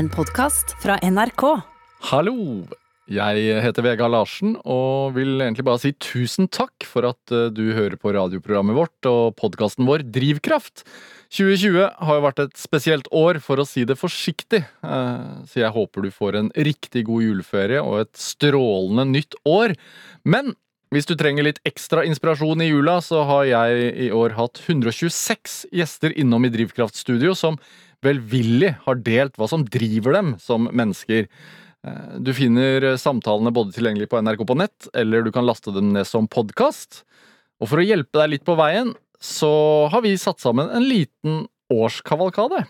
En podkast fra NRK. Hallo! Jeg heter Vegard Larsen og vil egentlig bare si tusen takk for at eh, du hører på radioprogrammet vårt og podkasten vår Drivkraft. 2020 har jo vært et spesielt år, for å si det forsiktig, Eh, så jeg håper du får en riktig god juleferie og et strålende nytt år. Men hvis du trenger litt ekstra inspirasjon i jula, så har jeg i år hatt 126 gjester innom i Drivkraftstudio som velvillig har delt hva som driver dem som mennesker. Eh, Du finner samtalene både tilgjengelig på NRK på nett, eller du kan laste dem ned som podkast. Og for å hjelpe deg litt på veien, så har vi satt sammen en liten årskavalkade.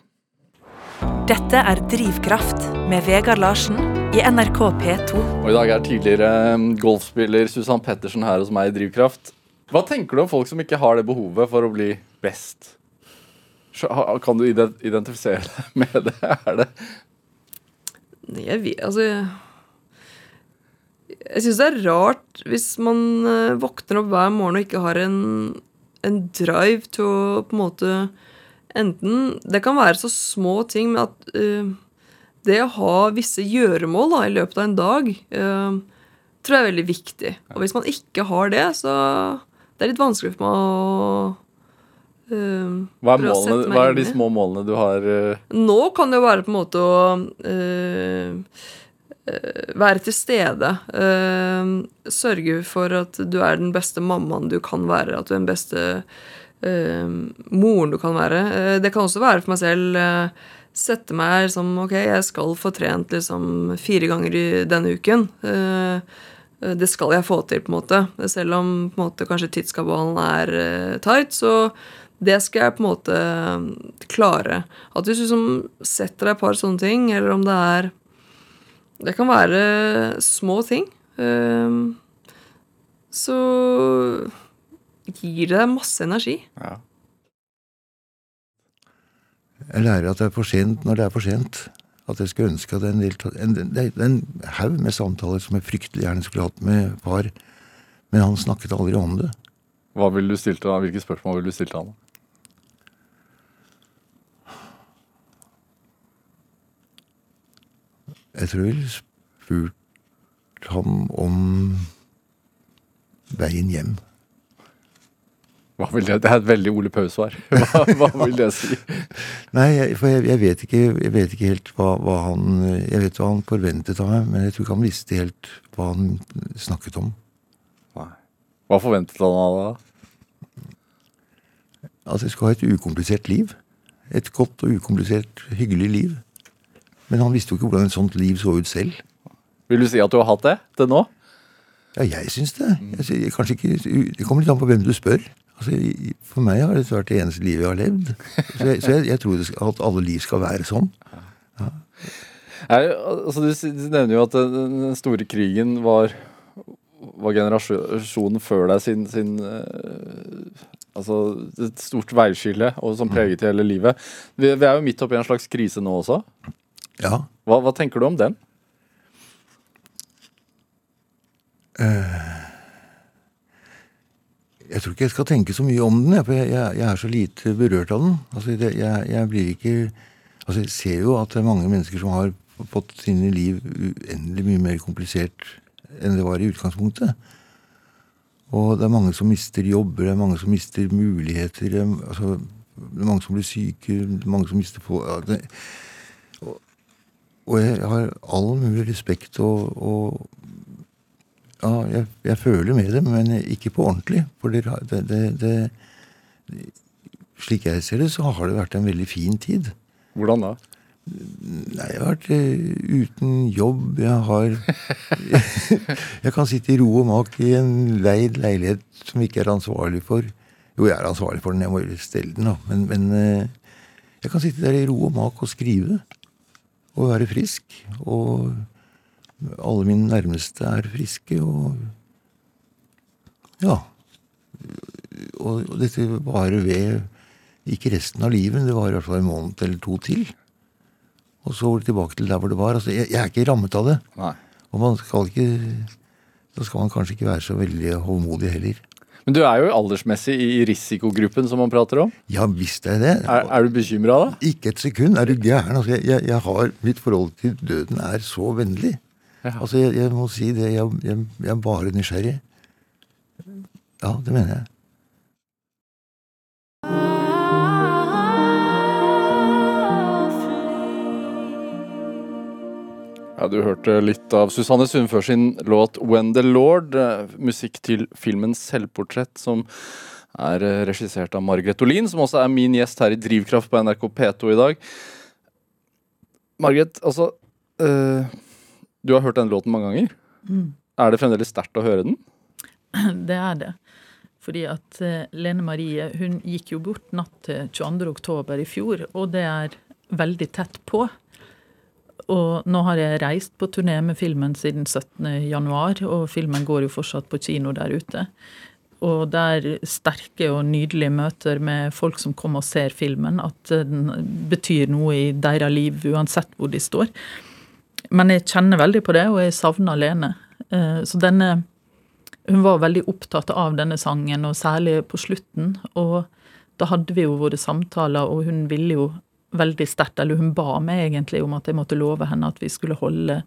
Dette er Drivkraft med Vegard Larsen i NRK P2. Og i dag er tidligere eh, golfspiller Susann Pettersen her hos meg i Drivkraft. Hva tenker du om folk som ikke har det behovet for å bli best? Kan du identifisere deg med det? Er det Jeg vet, altså Jeg syns det er rart hvis man eh, våkner opp hver morgen og ikke har en, en drive til å på en måte Enten Det kan være så små ting, men at uh, det å ha visse gjøremål da, i løpet av en dag uh, tror jeg er veldig viktig. Og hvis man ikke har det, så det er litt vanskelig for meg å eh, Hva er, målene, hva er de små målene du har uh... Nå kan det jo være på en måte å uh, være til stede. øh, sørge for at du er den beste mammaen du kan være. At du er den beste øh, moren du kan være. Det kan også være for meg selv Sette meg som Ok, jeg skal få trent liksom fire ganger i denne uken. Det skal jeg få til, på en måte. Selv om på en måte kanskje tidskabalen er tight, så det skal jeg på en måte eh, klare. At hvis du liksom setter deg et par sånne ting, eller om det er Det kan være små ting. eh, så gir det deg masse energi. ja. Jeg lærer at det er for sent når det er for sent. At jeg skulle ønske at en del en, er en haug med samtaler som jeg fryktelig gjerne skulle hatt med far, men han snakket aldri om det. Hva vil du stilt, han? Hvilke spørsmål vil du stilt han? Jeg tror jeg ville spurt ham om veien hjem. Hva vil det? det er et veldig Ole Paus-svar. Hva, hva vil det si? Nei, for jeg, jeg, vet ikke, jeg vet ikke helt hva, hva han Jeg vet hva han forventet av meg, men jeg tror ikke han visste helt hva han snakket om. Nei. Hva forventet han av deg? At jeg skulle ha et ukomplisert liv. Et godt og ukomplisert, hyggelig liv. Men han visste jo ikke hvordan et sånt liv så ut selv. Vil du si at du har hatt det til nå? Ja, jeg syns det. Jeg, synes, kanskje ikke, det kommer litt an på hvem du spør. Altså, for meg har det vært det eneste livet jeg har levd. Så jeg, så jeg, jeg tror det skal, at alle liv skal være sånn. Nei, altså, du, nevner jo at den den store krigen var, var generasjonen før deg sin, sin uh, Altså et stort veiskille og som preget hele livet. Vi, vi er jo midt oppi en slags krise nå også. Ja. Hva, hva tenker du om den? Jeg tror ikke jeg skal tenke så mye om den, jeg, for jeg, jeg, er så lite berørt av den. Altså, det, jeg, jeg blir ikke Altså, jeg ser jo at det er mange mennesker som har fått sine liv uendelig mye mer komplisert enn det var i utgangspunktet. Og det er mange som mister jobber, det er mange som mister muligheter. det er- Altså, det er mange som blir syke, det er mange som mister på ja, det, og jeg har all mulig respekt og, og ja, jeg, jeg føler med dem, men ikke på ordentlig. For det, det, det, slik jeg ser det, så har det vært en veldig fin tid. Hvordan da? Nei, jeg har vært uh, uten jobb. Jeg har Jeg kan sitte i ro og mak i en leid leilighet som jeg ikke er ansvarlig for Jo, jeg er ansvarlig for den, jeg må stelle den, da. Men, men uh, jeg kan sitte der i ro og mak og skrive. Og være frisk. Og alle mine nærmeste er friske, og Ja. Og, og dette varer ved ikke resten av livet, det var i hvert fall en måned eller to til. Og så tilbake til der hvor det var. Altså, jeg, jeg er ikke rammet av det. Nei. Og man skal ikke Da skal man kanskje ikke være så veldig håndmodig heller. Men du er jo aldersmessig i risikogruppen som man prater om. Ja visst er jeg det. Er, er du bekymra da? Ikke et sekund. Er du gæren? Altså, jeg, jeg, har, mitt forhold til døden er så vennlig. Ja. Altså, jeg, jeg må si det. Jeg, jeg, jeg er bare nysgjerrig. Ja, det mener jeg. Ja, Du hørte litt av Susanne Sundfør sin låt 'When the Lord', eh, musikk til filmen 'Selvportrett', som er eh, regissert av Margaret Olin, som også er min gjest her i Drivkraft på NRK P2 i dag. Margaret, altså eh, Du har hørt den låten mange ganger. Mm. Er det fremdeles sterkt å høre den? Det er det. Fordi at Lene Marie hun gikk jo bort natt til 22. oktober i fjor, og det er veldig tett på. Og nå har jeg reist på turné med filmen siden 17. januar, og filmen går jo fortsatt på kino der ute. Og det er sterke og nydelige møter med folk som kommer og ser filmen, at den betyr noe i deres liv uansett hvor de står. Men jeg kjenner veldig på det, og jeg savner Lene. Eh, Så denne Hun var veldig opptatt av denne sangen, og særlig på slutten. Og da hadde vi jo våre samtaler, og hun ville jo veldig sterkt, eller hun ba meg egentlig om at jeg måtte love henne at vi skulle holde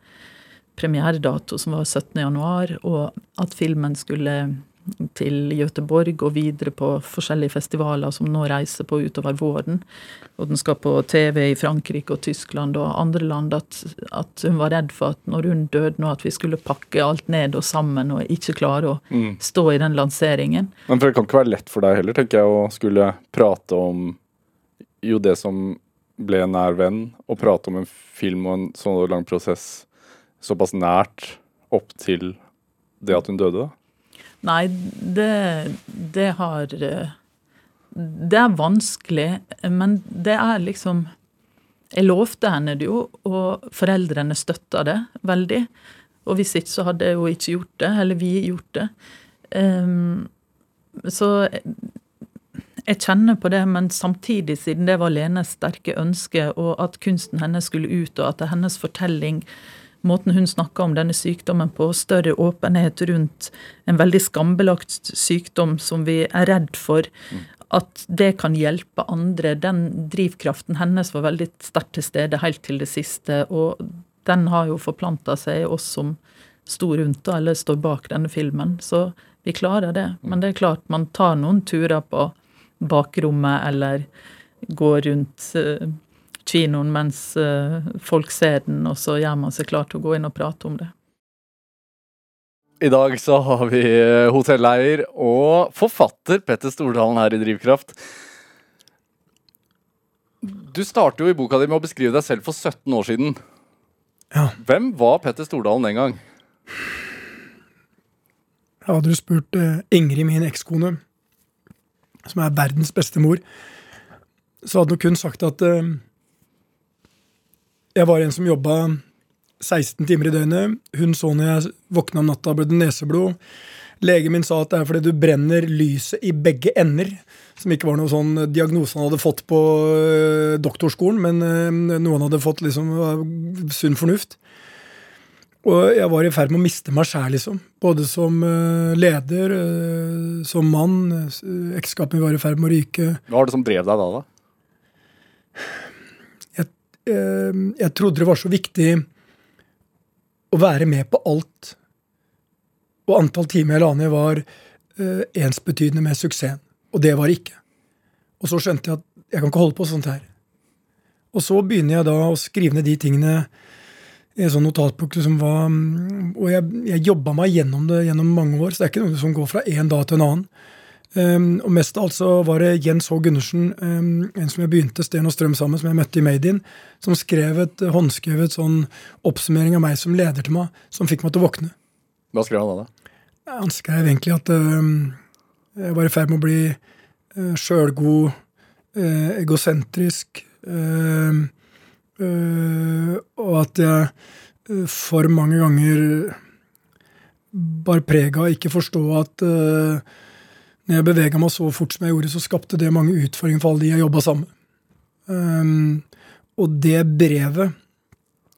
premieredato, som var 17. januar, og at filmen skulle til Göteborg og videre på forskjellige festivaler som nå reiser på utover våren. Og den skal på TV i Frankrike og Tyskland og andre land. At, at hun var redd for at når hun døde nå, at vi skulle pakke alt ned og sammen og ikke klare å Mm. stå i den lanseringen. Men for det kan ikke være lett for deg heller, tenker jeg, å skulle prate om jo det som ble en nær venn, og prate om en film og en sånn lang prosess såpass nært opp til det at hun døde. da. Nei, det, det har eh, Det er vanskelig, men det er liksom Jeg lovte henne det jo, og foreldrene støtta det veldig. Og hvis ikke, så hadde jeg jo ikke gjort det, eller vi gjort det. Um, så jeg kjenner på det, men samtidig, siden det var Lenes sterke ønske, og at kunsten hennes skulle ut, og at hennes fortelling måten hun snakka om denne sykdommen på, større åpenhet rundt en veldig skambelagt sykdom som vi er redd for, at det kan hjelpe andre. Den drivkraften hennes var veldig sterkt til stede helt til det siste, og den har jo forplanta seg i oss som sto rundt eller står bak denne filmen. Så vi klarer det. Men det er klart, man tar noen turer på bakrommet eller gå rundt eh, kinoen mens eh, folk ser den, og så gjør man seg klar til å gå inn og prate om det. I dag så har vi eh, hotelleier og forfatter Petter Stordalen her i Drivkraft. Du starter jo i boka di med å beskrive deg selv for 17 år siden. Ja. Hvem var Petter Stordalen den gang? Hadde du spurt Ingrid, min ekskone, som er verdens beste mor, så hadde hun sagt at uh, jeg var en som jobba 16 timer i døgnet. Hun så når jeg våkna om natta, ble det neseblod. Legen min sa at det er fordi du brenner lyset i begge ender. Som ikke var noe sånn diagnose han hadde fått på eh, doktorskolen, men eh, noe han hadde fått liksom av sunn fornuft. Og jeg var i ferd med å miste meg sjæl, liksom. Både som uh, leder, uh, som mann. Uh, Ekteskapet mitt var i ferd med å ryke. Hva var det som drev deg da? da? Eh, jeg trodde det var så viktig å være med på alt. Og antall timer jeg la ned, var ensbetydende med suksessen. Og det var det ikke. Og så skjønte jeg at jeg kan ikke holde på sånt her. Og så begynner jeg da å skrive ned de tingene en sånn notatbok liksom var mm, Og jeg, jeg jobba meg gjennom det gjennom mange år, så det er ikke noe som går fra én dag til en annen. Um, og mest av alt så var det Jens H. Gundersen, um, en som jeg begynte Sten og Strøm sammen, som jeg møtte i Made in, som skrev et uh, håndskrevet sånn oppsummering av meg som leder til meg, som fikk meg til å våkne. Hva skrev han da? da? Han skrev egentlig at um, jeg var i ferd med å bli uh, sjølgod, uh, egosentrisk, um, uh, og at jeg uh, for mange ganger bar preg av ikke forstå at uh, når jeg bevega meg så fort som jeg gjorde, så skapte det mange utfordringer for alle de jeg jobba sammen med. Um, og det brevet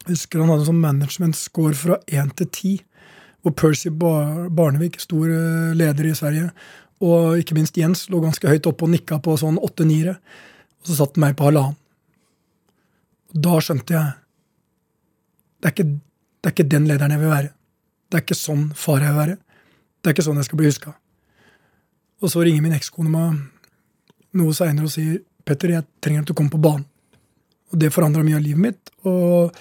jeg husker han hadde en sånn management score fra én til ti. Hvor Percy Bar Barnevik, stor leder i Sverige, Og ikke minst Jens lå ganske høyt oppe og nikka på sånn åtte-niere. Og så satt han meg på halvannen. Da skjønte jeg det er, ikke, det er ikke den lederen jeg vil være. Det er ikke sånn far jeg vil være. Det er ikke sånn jeg skal bli huska. Og så ringer min ekskone meg noe seinere og sier Petter, jeg trenger at du kommer på banen. Og det forandra mye av livet mitt. Og,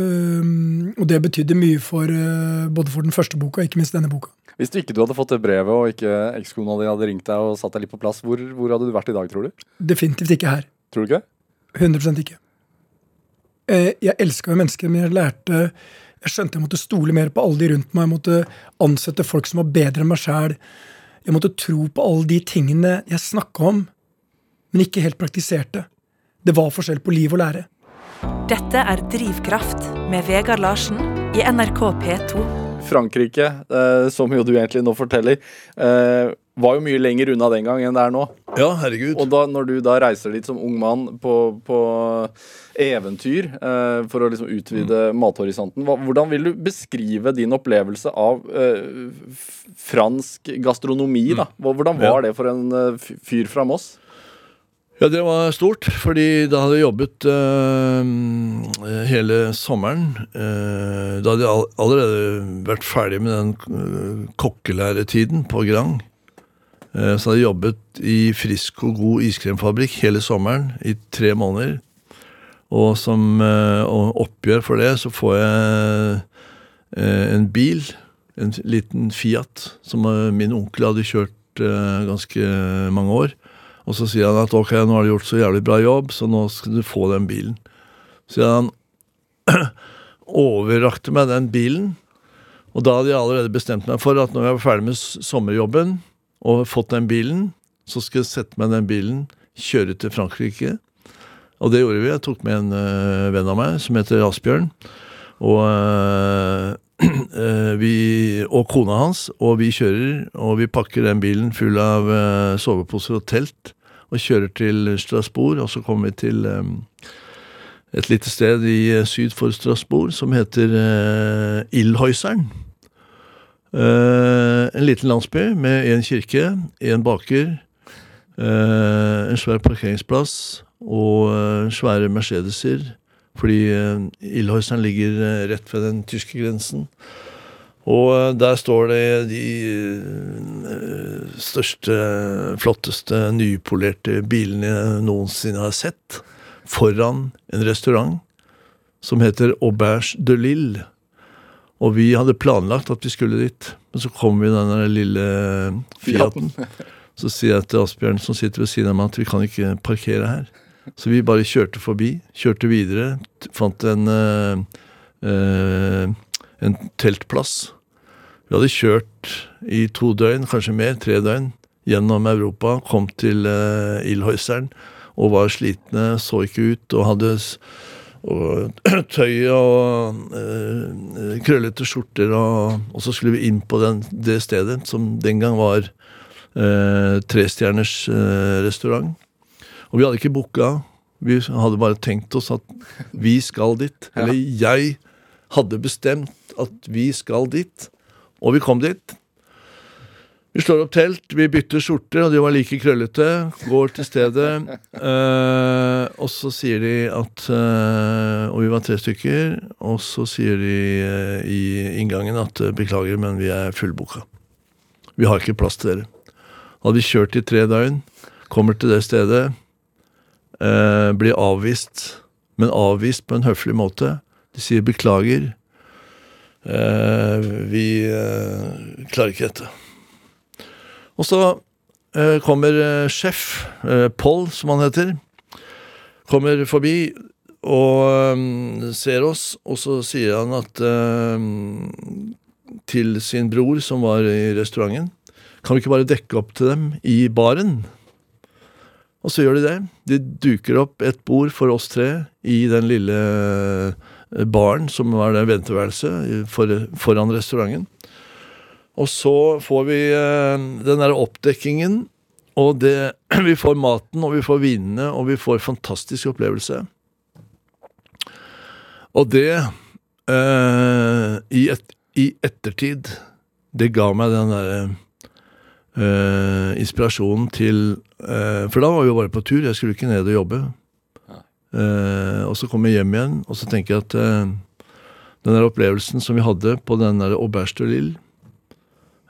øh, og det betydde mye for øh, både for den første boka og ikke minst denne boka. Hvis du ikke du hadde fått det brevet, og ikke ekskona di hadde ringt deg og satt deg litt på plass, hvor, hvor hadde du vært i dag, tror du? Definitivt ikke her. Tror du ikke det? 100 ikke. Eh, Jeg elska mennesker, men jeg lærte Jeg skjønte jeg måtte stole mer på alle de rundt meg. Jeg måtte ansette folk som var bedre enn meg sjæl. Jeg måtte tro på alle de tingene jeg snakka om, men ikke helt praktiserte. Det var forskjell på liv og lære. Dette er Drivkraft med Vegard Larsen i NRK P2. Frankrike, eh, som jo du egentlig nå forteller, eh, var jo mye lenger unna den gang enn det er nå. Ja, herregud. Og da, når du da reiser dit som ung mann på, på eventyr eh, for å liksom utvide mathorisonten, hva, hvordan vil du beskrive din opplevelse av eh, fransk gastronomi? da? Hvordan var det for en eh, fyr fra Moss? Ja, det var stort, fordi da hadde jeg jobbet øh, hele sommeren. Øh, da hadde jeg all allerede vært ferdig med den øh, kokkelæretiden på Grang. Eh, så hadde jeg jobbet i frisk og god iskremfabrikk hele sommeren i tre måneder. Og som eh, og oppgjør for det, så får jeg eh, en bil, en liten Fiat, som min onkel hadde kjørt ganske mange år. Og så sier han at ok, nå har du gjort så jævlig bra jobb, så nå skal du få den bilen. Så han overrakte meg den bilen, og da hadde jeg allerede bestemt meg for at når jeg var ferdig med sommerjobben og fått den bilen, så skal jeg sette meg den bilen, kjøre til Frankrike. Og det gjorde vi. Jeg tok med en uh, venn av meg som heter Asbjørn. Og, uh, uh, vi, og kona hans, og vi kjører, og vi pakker den bilen full av soveposer og telt, og kjører til Strasbourg, og så kommer vi til um, et lite sted i syd for Strasbourg som heter øh, Eh, en liten landsby med en kirke, en baker, uh, en svær parkeringsplass og uh, svære Mercedeser. Fordi uh, Ildhøyseren ligger rett ved den tyske grensen. Og der står det de største, flotteste, nypolerte bilene jeg noensinne har sett. Foran en restaurant som heter Auberge de Lille. Og vi hadde planlagt at vi skulle dit, men så kom vi i den lille Fiaten. Så sier jeg til Asbjørn som sitter ved siden av meg at vi kan ikke parkere her. Så vi bare kjørte forbi, kjørte videre, fant en, eh, eh, en teltplass. Vi hadde kjørt i to døgn, kanskje mer, tre døgn, gjennom Europa, kom til uh, Ildhøyseren og var slitne, så ikke ut og hadde og tøy og eh, krøllete skjorter, og, og så skulle vi inn på den, det stedet, som den gang var eh, trestjerners eh, restaurant. Og vi hadde ikke booka, vi hadde bare tenkt oss at vi skal dit. Eller jeg hadde bestemt at vi skal dit, og vi kom dit. Vi slår opp telt, vi bytter skjorter, og de var like krøllete. Går til stedet, øh, og så sier de at øh, Og vi var tre stykker, og så sier de øh, i inngangen at beklager, men vi er fullboka. Vi har ikke plass til dere. Hadde vi kjørt i tre døgn, kommer til det stedet, blir avvist, men avvist på en høflig måte. De sier beklager, vi klarer ikke dette. Og så eh, kommer eh, sjef, eh, Paul som han heter, kommer forbi og eh, ser oss, og så sier han at eh, til sin bror som var i restauranten, kan vi ikke bare dekke opp til dem i baren? Og så gjør de det. De duker opp et bord for oss tre i den lille baren som var det venteværelset for, foran restauranten. Og så får vi eh, den der oppdekkingen, og det, vi får maten, og vi får vinene, og vi får fantastisk opplevelse. Og det, eh, i, et, i ettertid, det ga meg den derre eh, inspirasjonen til eh, For da var vi jo bare på tur, jeg skulle ikke ned og jobbe. Eh, og så kom jeg hjem igjen, og så tenker jeg at eh, den der opplevelsen som vi hadde på den der Auberge de Lille,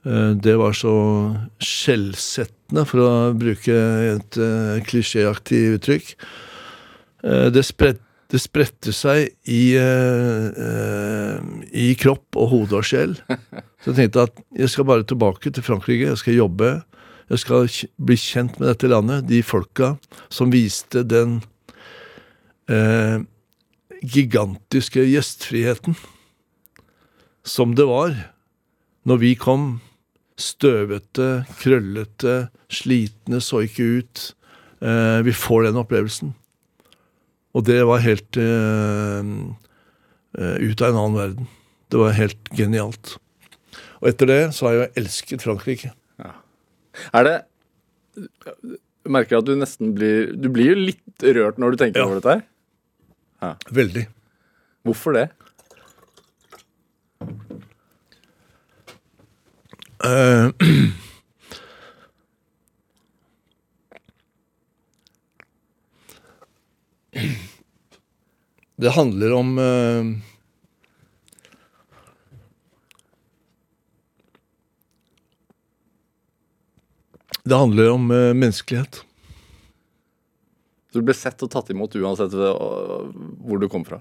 det var så skjellsettende, for å bruke et eh, klisjéaktig uttrykk. Eh, det, spred, det spredte seg i, eh, eh, i kropp og hode og sjel. Så jeg tenkte at jeg skal bare tilbake til Frankrike, jeg skal jobbe. Jeg skal bli kjent med dette landet, de folka som viste den eh, gigantiske gjestfriheten som det var når vi kom. Støvete, krøllete, slitne, så ikke ut. Eh, vi får den opplevelsen. Og det var helt eh, eh, ut av en annen verden. Det var helt genialt. Og etter det så har jeg jo elsket Frankrike. Er det Jeg merker at du nesten blir Du blir jo litt rørt når du tenker Ja. over dette her. Veldig. Hvorfor det? Eh, Det handler om eh, Det handler om eh, menneskelighet. Du ble sett og tatt imot uansett hvor du kom fra.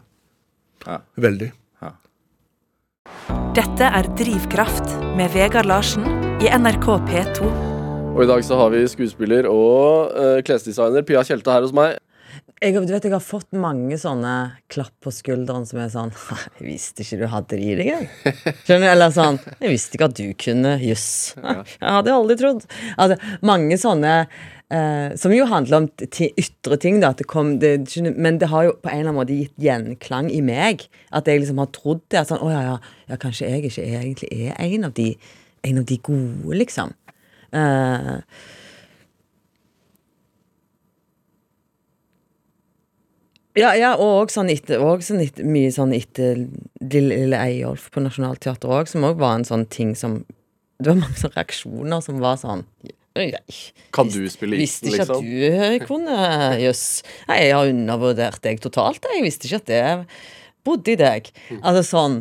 Ja. Veldig. Dette er Drivkraft med Vegard Larsen i NRK P2. Og i dag så har vi skuespiller og uh, klesdesigner Pia Tjelte her hos meg. Jeg, du vet, jeg har fått mange sånne klapp på skulderen som er sånn Jeg visste ikke du hadde det i deg, jeg. Skjønner du? Eller sånn Jeg visste ikke at du kunne juss. Jeg hadde aldri trodd. Altså, mange sånne eh, Som jo handler om ytre ting, da. Det kom, det, men det har jo på en eller annen måte gitt gjenklang i meg. At jeg liksom har trodd det. At sånn, å ja, ja, ja, kanskje jeg ikke egentlig er en av de, en av de gode, liksom. Eh, Ja, ja, og sånn etter, og sånn etter, mye sånn etter Lille, Lille Eyolf på Nationaltheatret òg, som òg var en sånn ting som Det var mange sånne reaksjoner som var sånn «Oi, oi, Kan du spille Visste ikke liksom? at du eh, kunne Jøss. Nei, jeg har undervurdert deg totalt. Jeg visste ikke at det bodde i deg. Mm. Altså sånn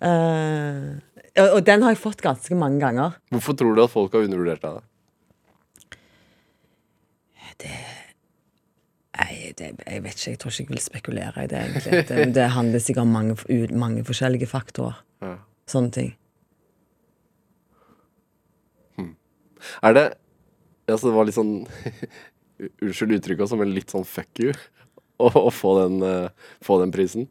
Uh, og, den har jeg fått ganske mange ganger. Hvorfor tror du at folk har undervurdert deg? da? Nei, det, jeg vet ikke. Jeg tror ikke jeg vil spekulere i det, egentlig. Det, det handler sikkert om mange, mange forskjellige faktorer. Ja. Sånne ting. Er det Altså, det var litt sånn Unnskyld uttrykket, også, men litt sånn fuck you å få, den, uh, få den prisen?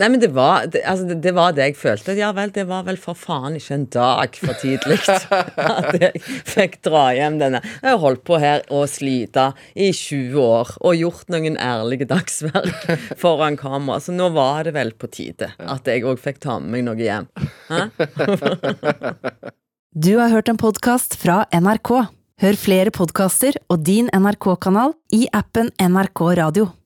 Nei, men det var det, altså, det, det var det jeg følte. Ja vel, det var vel for faen ikke en dag for tidlig at jeg fikk dra hjem denne. Jeg har holdt på her og slita i 20 år og gjort noen ærlige dagsverk foran kamera, så nå var det vel på tide at jeg òg fikk ta med meg noe hjem. Du har hørt en podkast fra NRK. Hør flere podkaster og din NRK-kanal i appen NRK Radio.